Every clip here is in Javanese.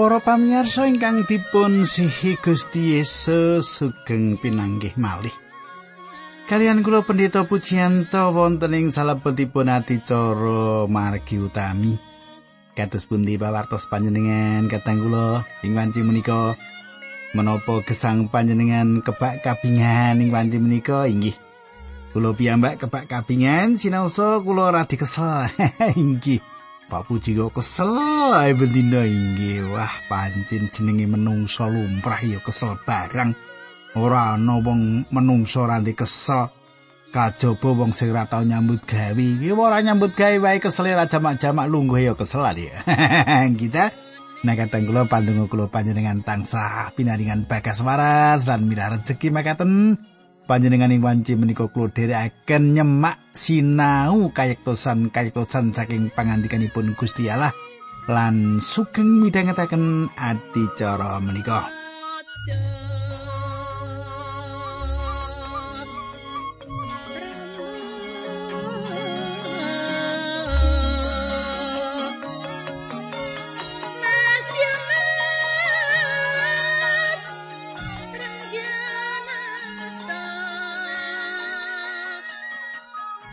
Para pamirsa ingkang dipun sihi Gusti Yesus sugeng pinanggih malih. Kalian kula pendeta pujianto wonten ing salebetipun adicara margi utami. Kados pundi pawartos panjenengan katang kula ing wanci menika menapa gesang panjenengan kebak kabingan ing wanci menika inggih. Kula piyambak kebak kabingan sinaosa kula radi kesel. inggih. Pak Puji kesel ae bendina inggih. Wah, pancen jenenge menungso lumrah ya kesel barang. Ora ana wong menungso randi kesel. Kajaba wong sing ora tau nyambut gawe. Iki ora nyambut gawe wae kesel ra jamak-jamak lungguh ya kesel ya. Kita Nah kateng kula pandonga kula panjenengan tansah pinaringan bagas waras lan mirah rejeki makaten panjenengan ing wanci menika kula dherekaken nyemak sinau kayektosan kayektosan saking pangandikanipun Gusti Allah lan sugeng midhangetaken adicara menika.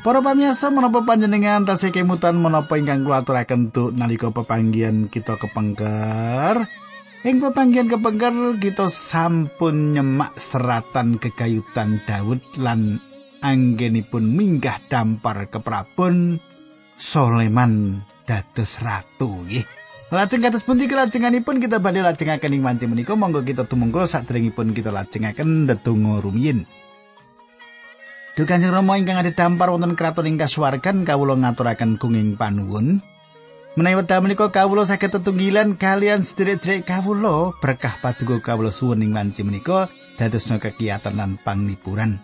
Para pamirsa menapa panjenengan tasih kemutan menapa ingkang kula aturaken untuk nalika pepanggihan kita kepengker. Ing pepanggihan kepengker kita sampun nyemak seratan kegayutan Daud lan anggenipun minggah dampar ke prabon Soleman dados ratu nggih. Lajeng kados pundi kelajenganipun kita badhe lajengaken ing wanci menika monggo kita tumungkul sadèrèngipun kita lajengaken ndedonga rumiyin. Duh Kanjeng Rama ingkang ada dampar wonten kraton ing kasuwargan kawula ngaturaken kenging panuwun. Menawi wekdal menika kawula saged tetunggilan kalian sedherek-sedherek kawula berkah paduka kawula suwun ing wanci menika dadosna kegiatan lan panglipuran.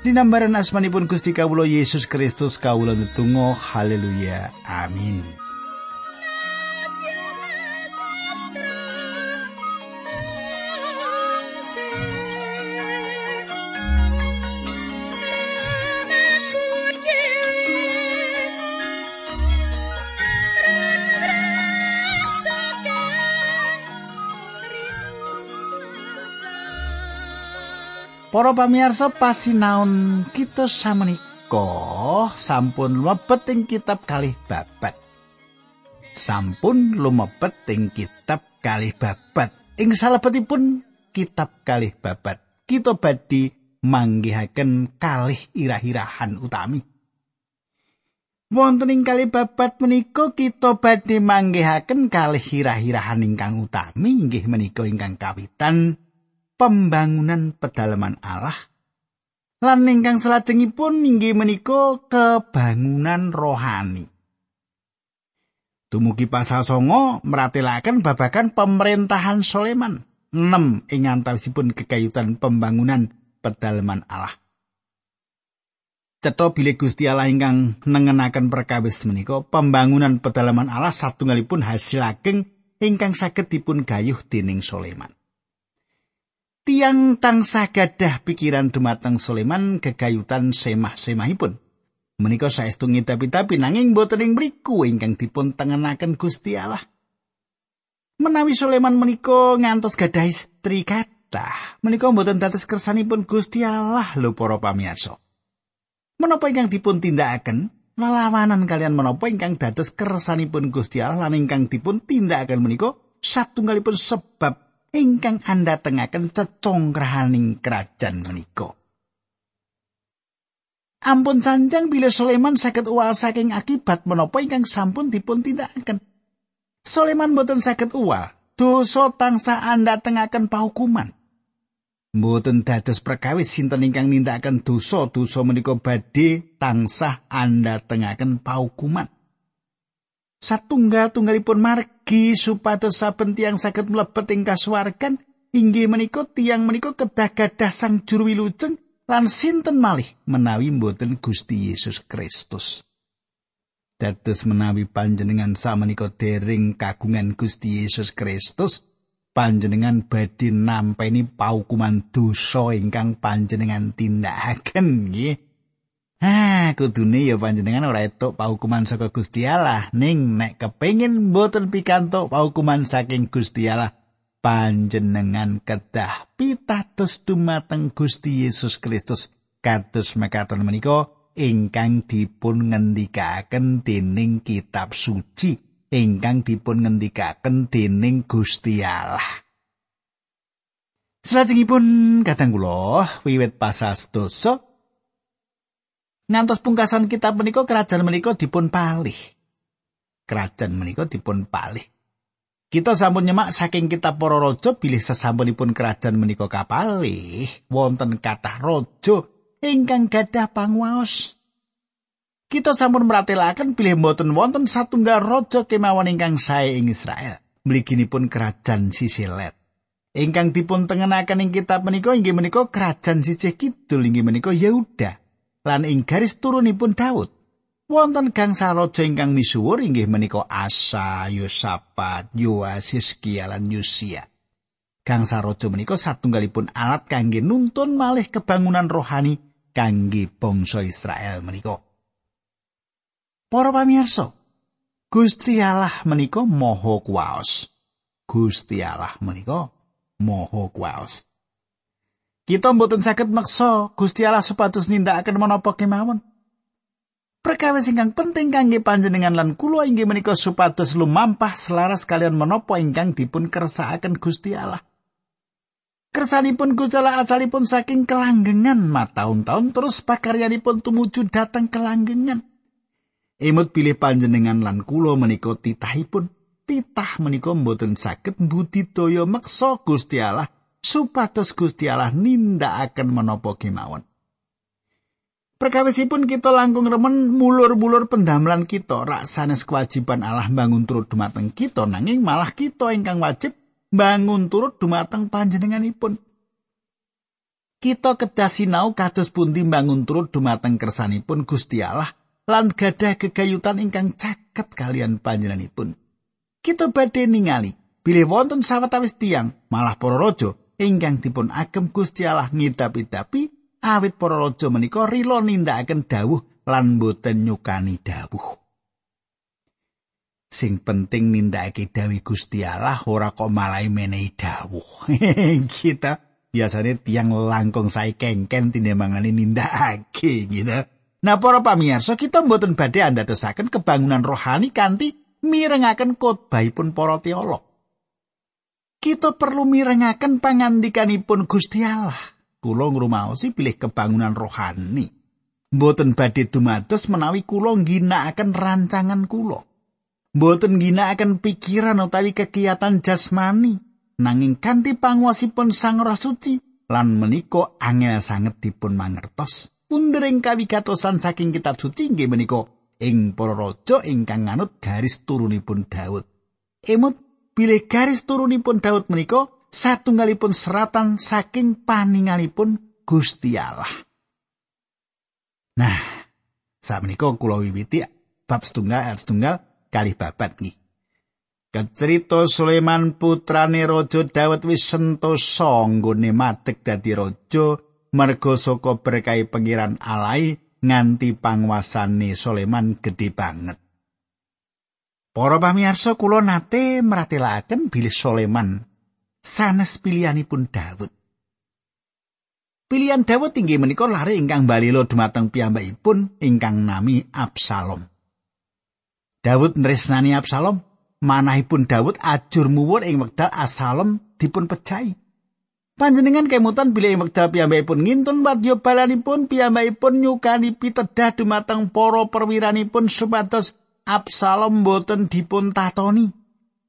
Dinambaran asmanipun Gusti kawula Yesus Kristus kawula netunggal haleluya amin. Para pamirsa pasinaon kita samenika sampun mlebet ing kitab kalih babat. Sampun lumebet ing kitab kalih babat. Ing salebetipun kitab kalih babat, kita badhe manggihaken kalih irah-irahan utami. Wonten ing kalih babat menika kita badhe manggihaken kalih irah-irahan ingkang utami inggih menika ingkang kawitan pembangunan pedalaman Allah lan ingkang salajengipun inggih menika kebangunan rohani. Dumugi pasal songo meratelaken babagan pemerintahan Soleman. 6 ing antawisipun kekayutan pembangunan pedalaman Allah. Cetha bilih Gusti Allah ingkang nengenaken perkawis menika pembangunan pedalaman Allah satunggalipun hasil ageng ingkang saged dipun gayuh dening Soleman. Tiang tansah gadah pikiran dumateng Sulaiman kegayutan semah-semahipun. Menika saestu ngitapi-tapi nanging boten ing mriku ingkang dipun tengenaken Gusti Allah. Menawi Sulaiman menika ngantos gadah istri kathah, menika boten dados kersanipun Gusti Allah lho para pamirsa. Menapa ingkang dipun tindakaken lalawanan kalian menapa ingkang dados kersanipun Gusti Allah lan ingkang dipun tindakaken menika satunggalipun sebab ingkang anda tengaken cecongkrahaning kerajaan menika. Ampun sanjang bila Sulaiman saged uwal saking akibat menapa ingkang sampun dipun tindakaken. Sulaiman boten saged uwal, dosa tangsa anda tengaken pahukuman. Mboten dados perkawis sinten ingkang nindakaken dosa-dosa menika badhe tansah anda tengaken pahukuman. satunggal-tunggalipun margi supados saben tiyang saged mlebet ing kasuwargan inggih menika tiyang menika kedah gadah sang juru wilujeng lan sinten malih menawi mboten Gusti Yesus Kristus. Dados menawi panjenengan samenika dering kagungan Gusti Yesus Kristus, panjenengan badhe nampeni paukuman dosa ingkang panjenengan tindakaken nggih. Ha, kudune ya panjenengan ora etuk paukuman saka Gusti Allah, ning nek kepengin mboten pikantuk paukuman saking Gusti Allah, panjenengan kedah pitados dumateng Gusti Yesus Kristus kados mekaten menika ingkang dipun ngendikaken dening kitab suci ingkang dipun ngendikaken dening Gusti Allah. Salajengipun kadang kula wiwit pasal sedasa Ngantos pungkasan kitab menika kerajaan menika dipun palih. Kerajaan menika dipun palih. Kita sampun nyemak saking kitab para raja bilih sesampunipun kerajaan menika kapalih wonten kathah raja ingkang gadah panguwaos. Kita sampun meratelaken bilih mboten wonten satunggal raja kemawon ingkang sae ing Israel. Mliginipun kerajaan Sisilet. Ingkang dipun tengenaken ing kitab menika inggih menika kerajaan sisih kidul inggih menika Yehuda. Lan ing garis turunipun Daud wonten gangsa raja ingkang misuwur inggih menika Asa, Yosafat, Yoas, Hizkia lan Yusia. Gangsa raja menika satunggalipun alat kangge nuntun malih kebangunan rohani kangge bangsa Israel menika. Para pamirsa, Gusti Allah menika Maha Kuwaos. Gusti Allah menika Maha Kuwaos. Kita mboten saged meksa Gusti Allah supados nindakaken menapa kemawon. Perkawis ingkang penting kangge panjenengan lan kula inggih menika supados lumampah selaras kalian menapa ingkang dipun kersakaken Gusti Allah. Kersanipun Gusti Allah asalipun saking kelanggengan mataun-taun terus pakaryanipun tumuju datang kelanggengan. Imut pilih panjenengan lan kula menika titahipun. Titah menika mboten saged budidaya meksa Gusti Allah supados Gusti Allah nindakaken menapa kemawon. Perkawisipun kita langkung remen mulur-mulur pendamelan kita rak sanes kewajiban Allah bangun turut dumateng kita nanging malah kita ingkang wajib bangun turut dumateng panjenenganipun. Kita kedah sinau kados pundi bangun turut dumateng kersanipun Gusti Allah lan gadah gegayutan ingkang caket kalian panjenenganipun. Kita badhe ningali bilih wonten sawetawis tiang malah para raja ingkang dipun agem Gusti Allah ngidapi-dapi awit para raja menika rila nindakaken dawuh lan boten nyukani dawuh. Sing penting nindakake dawuh Gusti Allah ora kok malah menehi dawuh. Kita biasanya tiang langkung sae kengken tindemangane nindakake gitu. Nah para pamirsa kita mboten badhe andadosaken kebangunan rohani kanthi mirengaken khotbahipun para teolog. Kita perlu mirengaken pangandikanipun Gusti Allah. Kula ngrumaosi pilih kebangunan rohani. Mboten badhe dumados menawi kula ngginakaken rancangan kula. Mboten ngginakaken pikiran utawi kegiatan jasmani, nanging kanthi panguwasipun Sang Roh Suci lan menika angel sanget dipun mangertos. Pundering kawigatosan saking kitab suci nggih menika ing para raja ingkang nganut garis turunipun Daud. Emut bilih garis turunipun Daud menika satunggalipun seratan saking paningalipun Gusti Allah. Nah, saat menika kula wiwiti bab setunggal ayat setunggal kali babat nggih. Kecerita Sulaiman putrane Raja Daud wis sentosa nggone madeg dadi raja merga saka berkahi pengiran alai nganti panguasane Sulaiman gedhe banget. Para pamirsa kula nate meratelaken bilih Soleman sanes pilihanipun Daud. Pilihan Daud inggih menika lari ingkang balilo dumateng piyambakipun ingkang nami Absalom. Daud nresnani Absalom, manahipun Daud ajur muwur ing wekdal Absalom dipun pecahi. Panjenengan kemutan bilih ing wekdal piyambakipun ngintun wadya balanipun piyambakipun nyukani pitedah dumateng para perwiranipun supados Absalom boten dipun tatoni.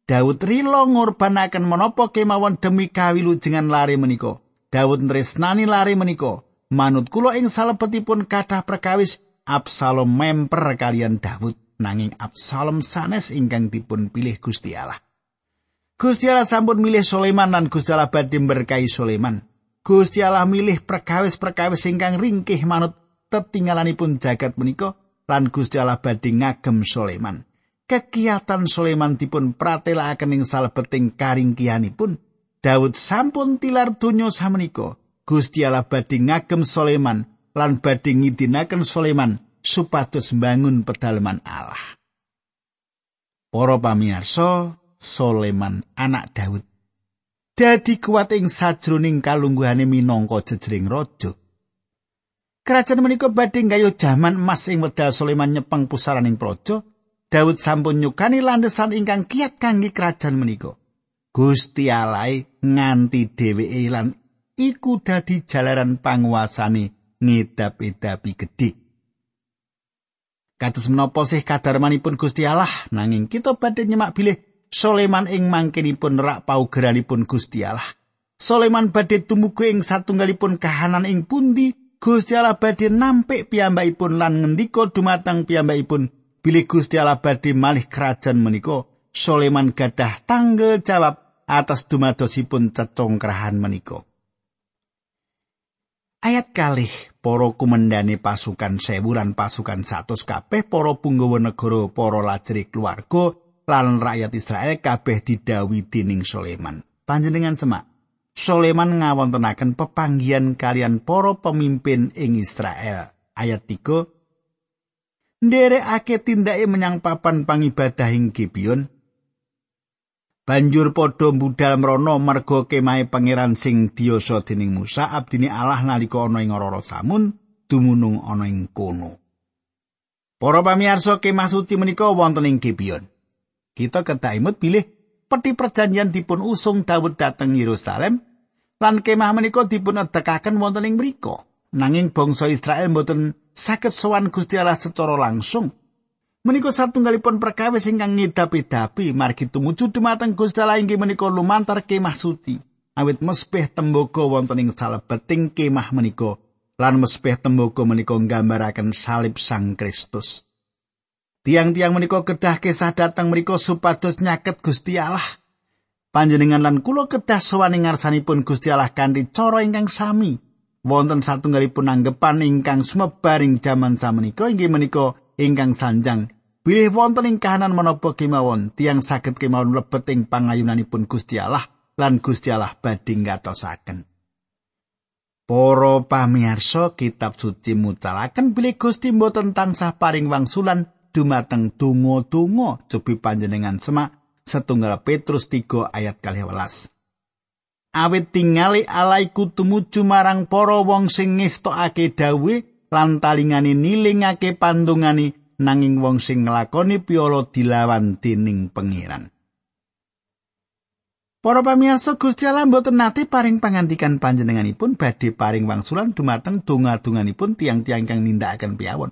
Daud rila ngorbanaken menapa kemawon demi kawilujengan lari menika. Daud nresnani lari menika. Manut kula ing salebetipun kathah perkawis Absalom memper kalian Daud nanging Absalom sanes ingkang dipun pilih Gusti Allah. Gusti Allah sampun milih Sulaiman lan Gusti Allah badhe berkahi Sulaiman. Gusti Allah milih perkawis-perkawis ingkang ringkih manut tetinggalanipun jagat menika lan Gusti Allah badhe ngagem Sulaiman. Kegiatan Sulaiman dipun pratelakaken ing salebeting karingkihanipun. Daud sampun tilar donya samenika. Gusti Allah badhe ngagem Sulaiman lan badhe ngidinaken Sulaiman supados mbangun pedalaman Allah. Para pamirsa, Sulaiman anak Daud dadi kuat ing sajroning kalungguhane minangka jejering raja. Kerajaan menika badhe gayuh jaman emas ing wedal Sulaiman nyepeng pusaraning praja. Daud sampun nyukani landesan ingkang kiat kangge kerajaan menika. Gusti Allah nganti dheweke lan iku dadi jalaran panguasane ngedap-edapi gedhe. Kados menapa sih kadarmanipun Gusti Allah nanging kita badhe nyemak bilih Soleman ing mangkenipun rak paugeranipun Gusti Allah. Soleman badhe tumuju ing satunggalipun kahanan ing pundi Gusti Allah badhe nampik piyambakipun lan ngendika dumateng piyambakipun bilih Gusti Allah badhe malih kerajaan menika Soleman gadah tanggal jawab atas dumadosipun cecongkrahan menika. Ayat kalih para kumendane pasukan sewu lan pasukan satus kabeh para punggawa negara para lajri keluarga lan rakyat Israel kabeh didawi dening Soleman. Panjenengan semak. Soleman ngawontenaken pepanggian kalian para pemimpin ing Israel. Ayat 3 Nderekake tindake menyang papan pangibadah ing Gibeon banjur padha budal mrono merga kemahe pangeran sing diyasa dening Musa abdine Allah nalika ana ing ora samun dumunung ana ing kono. Para pamirsa kemah suci menika wonten ing Gibeon. Kita kedah imut peti perjanjian dipun usung Daud dhateng Yerusalem lan kemah menika dipun edekaken wonten ing mriku. Nanging bangsa Israel mboten saged sowan Gusti Allah secara langsung. Menika satunggalipun perkawis ingkang ngidapi-dapi margi tumuju dumateng Gusti Allah inggih menika lumantar kemah suci. Awit mespeh tembaga wonten ing salebeting kemah menika lan mespeh tembaga menika nggambaraken salib Sang Kristus. Tiang-tiang menika kedah kesah dateng menika supados nyaket Gusti Allah. Panjenengan lan kula kedah sowan ing ngarsanipun Gusti Allah kanthi cara ingkang sami. Wonten satunggalipun anggepan ingkang sumebaring jaman samenika inggih menika ingkang sanjang bilih wonten ing kahanan menapa kemawon tiang saged kemawon mlebet ing pangayunanipun Gusti Allah lan Gusti Allah badhe ngatosaken Para pamirsa kitab suci mucalaken bilih Gusti mboten tansah paring wangsulan dumateng donga-donga cobi panjenengan semak setunggal Petrus 3 ayat 12 Awit tingali alaiku tumuju marang para wong sing ngestokake dawuh lan talingane nilingake pandungane nanging wong sing nglakoni piolo dilawan dening pangeran. Para pamirsa Gusti Allah mboten nate paring pangandikan panjenenganipun badhe paring wangsulan dumateng donga-donganipun tiang-tiang kang nindakaken piawon.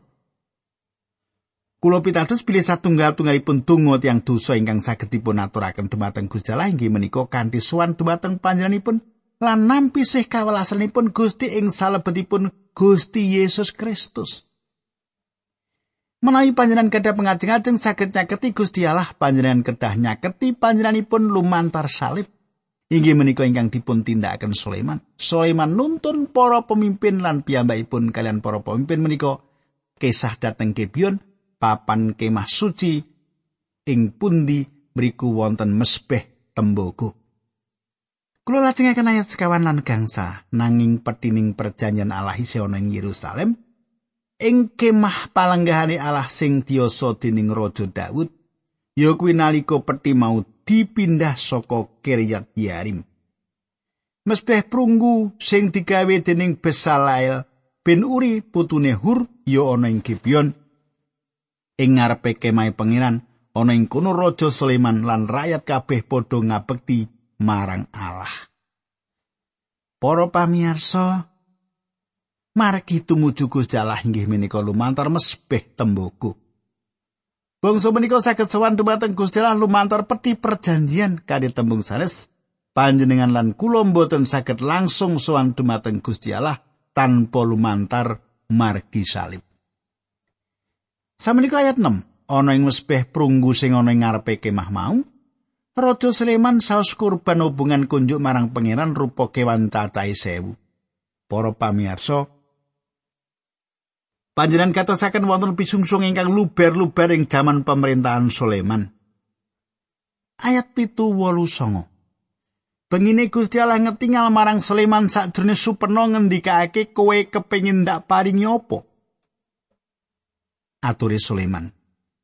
Kulo pitados pilih satunggal-tunggalipun donga tiang dosa ingkang saged dipun aturaken dumateng Gusti Allah inggih menika kanthi suwan dumateng panjenenganipun lan nampi sih kawelasanipun Gusti ing salebetipun Gusti Yesus Kristus. Menawi panjenengan kedah pengajeng-ajeng saged nyaketi Gusti Allah, panjenengan kedah nyaketi panjenenganipun lumantar salib. Inggih menika ingkang dipun tindakaken Sulaiman. Sulaiman nuntun para pemimpin lan piyambakipun kalian para pemimpin menika kisah dateng Gibeon papan kemah suci ing pundi mriku wonten mesbeh tembogo. Kula lajengaken ayat sekawan lan gangsa nanging petining perjanjian Allah isih ana ing Yerusalem ing kemah palenggahane Allah sing diyasa dening Raja Daud ya kuwi nalika peti mau dipindah saka Kiryat Yarim. Mesbeh prunggu sing digawe dening Besalael bin Uri putune Hur ya ana ing Gibeon ing ngarepe kemah pangeran ana ing kono Raja Sulaiman lan rakyat kabeh padha ngabekti marang Allah. Para pamirsa, margi tumuju Gusti Allah inggih menika lumantar mesbeh tembogo. Bangsa menika saged sowan dumateng Gusti Allah lumantar peti perjanjian kali tembung sanes panjenengan lan kula boten saged langsung sowan dumateng Gusti Allah tanpa lumantar margi salib. Samenika ayat 6 ana ing mesbeh prunggu sing ana ing ngarepe kemah mau Raja Sleman saus kurban hubungan kunjuk marang pangeran rupa kewan cacahe sewu. Para pamirsa, panjenengan katosaken wonten pisungsung ingkang luber-luber ing jaman pemerintahan Sulaiman. Ayat pitu wolu songo. Bengine Gusti Allah ngetingal marang Sulaiman sakjroning supeno ngendikake kowe kepengin ndak paringi apa? Aturi Sulaiman.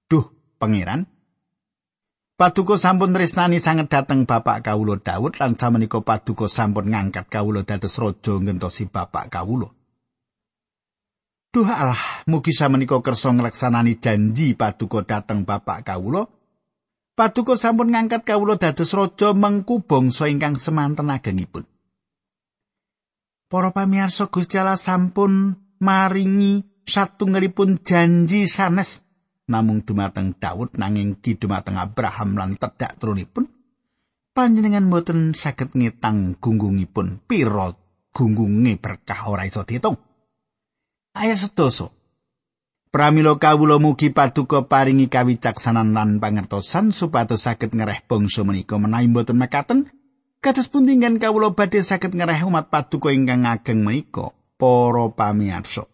Duh, pangeran. Paduka sampun tresnani sanget dhateng Bapak kawula Daud lan samenika Paduka sampun ngangkat kawula dados raja ngentosi Bapak kawula. Duh Allah, mugi samenika kersa nglaksanani janji Paduka dhateng Bapak kawula. Paduka sampun ngangkat kawula dados raja mengku bangsa ingkang semanten agengipun. Para pamirsa Gusti Allah sampun maringi satunggalipun janji sanes namung dumateng Daud nanging ki dumateng Abraham lan tedhak turunipun panjenengan boten saged ngetang gunggungipun pira gunggunge berkah ora iso diitung. Ayat sedoso. Pramila kawula mugi paduka paringi kawicaksanan lan pangertosan supados saged ngereh bangsa menika menawi boten mekaten kados pun kawula badhe saged ngereh umat paduka ingkang ageng menika para pamirsa.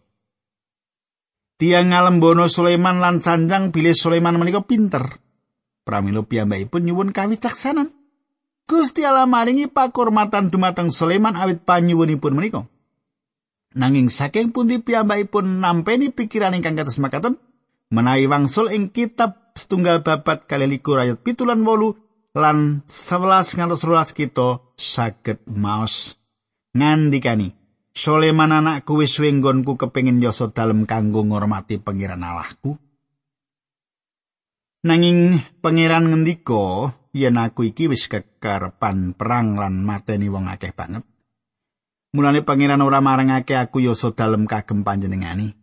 Tiang ngalembono Sulaiman lan sanjang bilih Sulaiman menika pinter. Pramila piyambakipun nyuwun kawicaksanan. Gusti Allah maringi pakurmatan dumateng Sulaiman awit panyuwunipun menika. Nanging saking pundi piyambakipun nampeni pikiran ingkang kados makaten menawi wangsul ing kitab setunggal babat kali likur ayat pitulan wolu lan sebelas ngantos rolas kita saged maos ngandikani Soleman anakku wis wenggonku kepengin yoso dalem kanggo ngormati pangeran Allahku. Nanging pangeran ngendika yen aku iki wis kekarepan perang lan mateni wong akeh banget. Mulane pangeran ora marangake aku yoso dalem kagem panjenengani.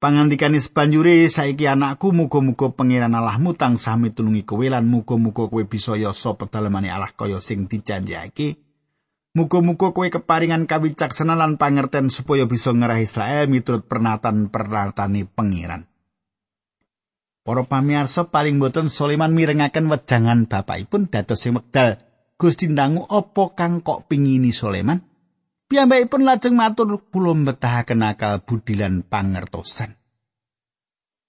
Pangandikane sebanjure saiki anakku muga-muga pangeran Allahmu tansah mitulungi kowe lan muga-muga kowe bisa yoso pedalemane Allah kaya sing dijanjake. Muga-muga kowe keparingan kawicaksanan lan pangerten supaya bisa ngerah Israel miturut pernatan-pernatane pangeran. Para pamirsa paling boten Sulaiman mirengaken wejangan bapakipun dados sing wekdal Gusti ndangu apa kang kok pingini Sulaiman? Piyambakipun lajeng matur kula mbetahaken akal budi lan pangertosan.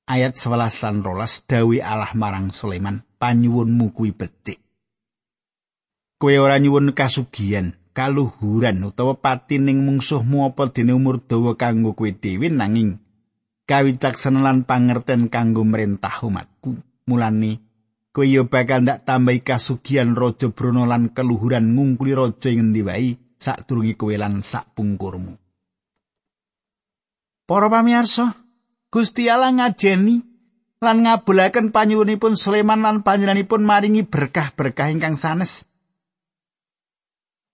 Ayat 11 lan 12 dawi Allah marang Sulaiman, panyuwunmu kuwi becik. Kowe ora nyuwun kasugihan, kaluhuran utawa pati ning mungsuhmu apa dene umur dawa kanggo kowe dhewe nanging kawicaksanan lan pangerten kanggo merintah umatku. Mulane kowe yo bakal ndak tambahi kasugihan raja Brono lan keluhuran ngungkuli raja ing ngendi wae sadurunge kowe lan sak pungkurmu. Para pamirsa, Gusti Allah ngajeni lan ngabulaken panyuwunipun Sulaiman lan panjenenganipun maringi berkah-berkah ingkang sanes.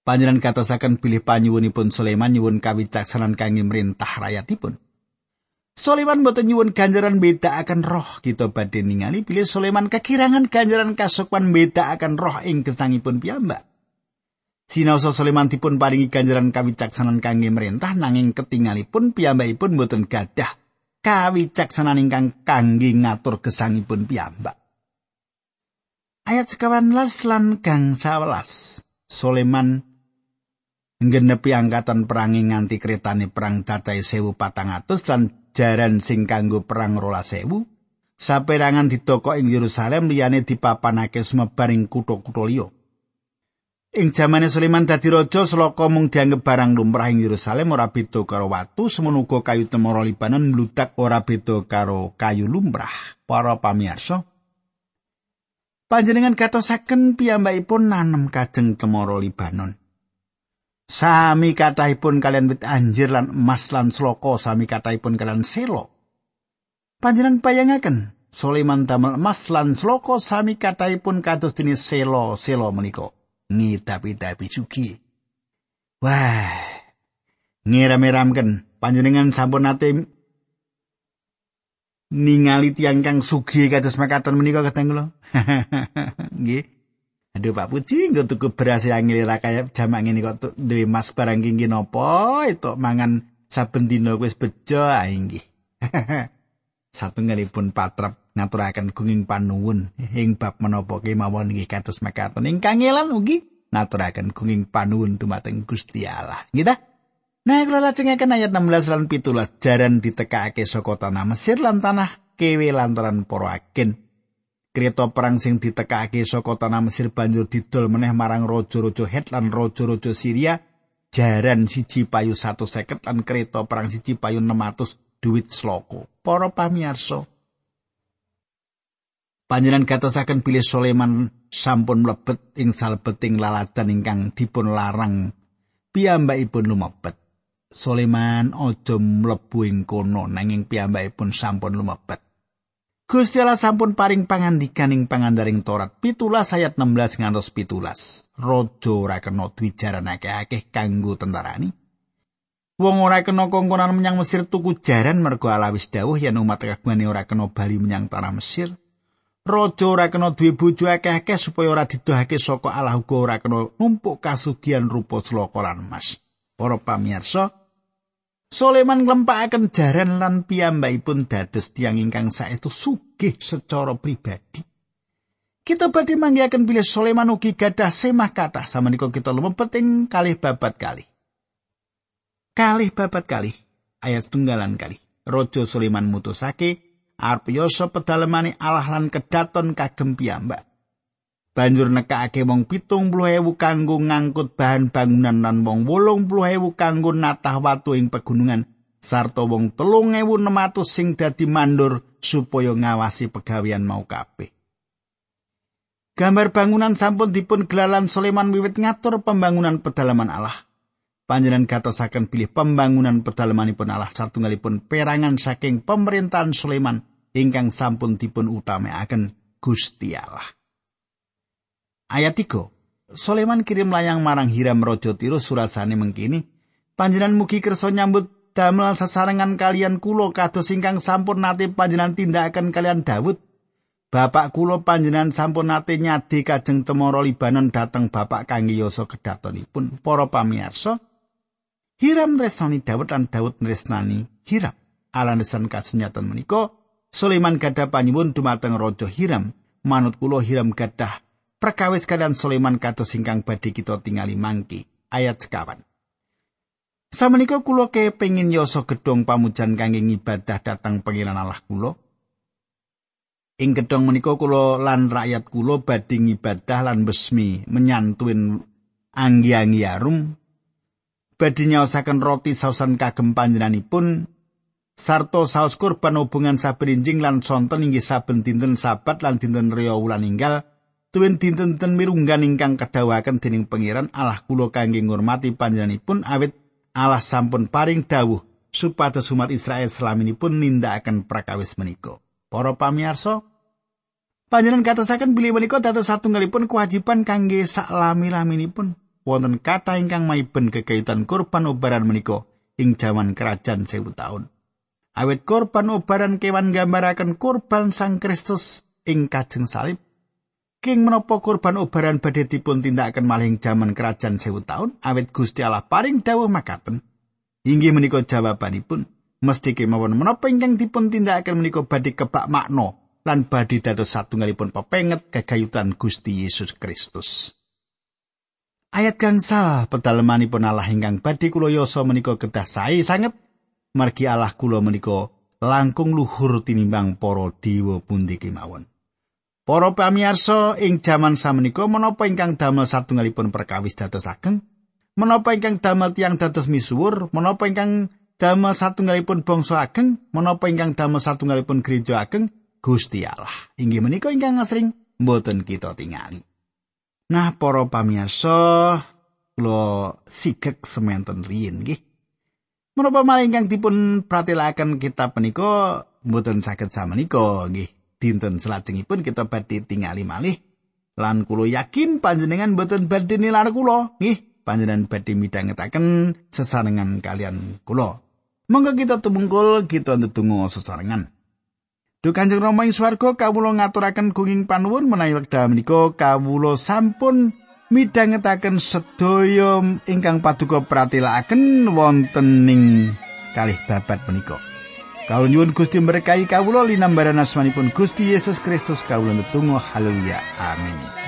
Panjenengan katosaken pilih panyuwunipun Sulaiman nyuwun kawicaksanan kangge merintah rakyatipun. Sulaiman boten nyuwun ganjaran beda akan roh kita badhe ningali pilih Sulaiman kekirangan ganjaran kasukuan beda akan roh ing gesangipun piyambak. Sinaosa Sulaiman dipun paringi ganjaran kawicaksanan kangge merintah nanging ketingalipun piyambakipun boten gadah kawicaksanan ingkang kangge ngatur gesangipun piyambak. Ayat sekawan las lan gang sawelas. Sulaiman nggenepi angkatan perangi nganti kretane perang cacai sewu dan jaran sing kanggo perang rola sewu. Saperangan ditoko ing Yerusalem liyane dipapanake semebaring kutha-kutha liya. Ing jamane Sulaiman dadi raja sloka mung dianggep barang lumrah ing Yerusalem ora beda karo watu semono kayu temoro Libanon mludak ora beda karo kayu lumrah. Para pamirsa, panjenengan katosaken piyambakipun nanem kajeng temoro Libanon. Sami kathahipun kalian wit anjir lan emas lan sloka sami kathahipun kalian selo. Panjenengan bayangaken Sulaiman damel emas lan sloka sami kathahipun kados dene selo-selo menika. ngidapi-dapi sugi. Wah, ngiram-iramken panjenengan sampun nate ningali tiang kang sugi kados makaten menika kateng kula. Nggih. Aduh Pak Puji, engko tuku beras yang ngilira kaya jamak ngene kok duwe mas barang kinggi napa itu mangan saben dina wis bejo ae nggih. Satunggalipun patrap ngaturaken gunging panuwun ing bab menapa kemawon nggih kados mekaten ingkang ngelan ugi ngaturaken gunging panuwun dumateng Gusti Allah. Nggih Nah, kula lajengaken ayat 16 lan 17 jaran ditekake saka tanah Mesir lan tanah kewe lantaran para agen. Kreta perang sing ditekake saka tanah Mesir banjur didol meneh marang raja-raja Het lan raja-raja Syria jaran siji payu 150 lan kereta perang siji payu 600 duit sloko. Para pamirsa, Panjenengan gatosaken pilih Soleman sampun mlebet ing salebeting laladan ingkang dipun larang piyambakipun lumebet. Soleman aja mlebu ing kono nanging piyambakipun sampun lumebet. Gusti Allah sampun paring pangandikan ing pangandaring Torat pitulas ayat 16 ngantos pitulas. Rojo ora kena dwijaranake akeh kanggo tentarani. Wong ora kena kongkonan menyang Mesir tuku jaran mergo Allah wis dawuh yen umat kagungane ora kena bali menyang tanah Mesir. Rojo ora kena duwe bojo akeh-akeh supaya ora didohake saka Allah uga ora kena numpuk kasugihan rupa sloka lan emas. Para pamirsa, Soleman nglempakaken jaran lan piyambakipun dados tiang ingkang saestu sugih secara pribadi. Kita badhe manggihaken bilih Soleman ugi gadah semah kathah samenika kita lumebet ing kalih babat kali. Kalih babat kali ayat tunggalan kali. Raja Soleman mutusake arep yoso pedalemane Allah lan kedaton kagem piyambak. Banjur nekake wong pitung puluh ewu kanggo ngangkut bahan bangunan lan wong wolung puluh ewu kanggo natah watu ing pegunungan sarta wong telung ewu nematus sing dadi mandur supaya ngawasi pegawean mau kabeh. Gambar bangunan sampun dipun gelalan Soleman wiwit ngatur pembangunan pedalaman Allah. Panjenengan gatosaken pilih pembangunan pedalamanipun Allah satunggalipun perangan saking pemerintahan Soleman ingkang sampun dipun utamakaken Gusti Allah. Ayat 3. Soleman kirim layang marang Hiram Raja Tiro surasane mengkini, panjenengan mugi kersa nyambut damel sesarengan kalian kulo kados ingkang sampun nate panjenengan tindakan kalian Daud. Bapak kulo panjenengan sampun nate nyadi kajeng cemoro Libanon dateng bapak kangge yasa kedatonipun. Para pamirsa, Hiram tresnani Daud lan Daud tresnani Hiram. Alanesan kasunyatan menika, Sulaiman gadah panyuwun dumateng Raja Hiram. Manut kulo Hiram gadah perkawis kalian Sulaiman kados ingkang badhe kita tingali mangki ayat sekawan. Samenika kula kepengin yoso gedhong pamujan kangge ngibadah datang pengiran Allah kula. Ing gedhong menika kula lan rakyat kula badhe ngibadah lan besmi menyantuin anggi-anggi arum. Badhe nyaosaken roti sausan kagem panjenenganipun sarta saus kurban hubungan saben injing lan sonten inggih saben dinten sabat lan dinten raya wulan inggal tuwin dinten-dinten mirunggan ingkang kedawaken dening pangeran Allah kula kangge ngurmati panjenenganipun awit Allah sampun paring dawuh supados umat Israel selaminipun nindakaken prakawis menika. Para pamirsa, panjenengan katasaken bilih menika dados satunggalipun kewajiban kangge saklami-laminipun wonten kata ingkang maiben kekaitan korban obaran menika ing jaman kerajaan sewu tahun. Awit korban obaran kewan gambaraken korban Sang Kristus ing kajeng salib King menapa kurban obaran badhe dipun tindakaken maling jaman kerajaan sewu taun awit Gusti Allah paring dawuh makaten. Inggih menika jawabanipun mesti kemawon menapa ingkang dipun tindakaken menika badhe kebak makna lan badhe dados satunggalipun pepenget kegayutan Gusti Yesus Kristus. Ayat gangsal pedalemanipun Allah ingkang badhe kula yasa menika kedah sae sanget margi Allah kula menika langkung luhur tinimbang para dewa pundi kemawon. Para pamirsa ing jaman samenika menapa ingkang damel satunggalipun perkawis dados ageng? Menapa ingkang damel tiang dados misuwur? Menapa ingkang damel satunggalipun bangsa ageng? Menapa ingkang damel satunggalipun gereja ageng? Gusti Allah. Inggih menika ingkang asring mboten kita tingali. Nah, para pamirsa, kula sigek semanten riyin nggih. Menapa malih ingkang dipun pratelakaken kitab menika mboten saged samenika nggih. Dinten salajengipun kita badhe tingali malih lan kula yakin panjenengan boten badhe nilar kula. Nggih panjenengan badhe midhangetaken sesarengan kalian kula. Monggo kita tumungkul kita ndedonga sesarengan. Duh Kanjeng Rama ing swarga kawula ngaturaken gunging panuwun menawi wekdal menika kawula sampun midhangetaken sedaya ingkang paduka pratilakaken wonten ing kalih babat menika. Kawula nyuwun Gusti berkahi kawula linambaran asmanipun Gusti Yesus Kristus. Kawula netunggal haleluya. Amin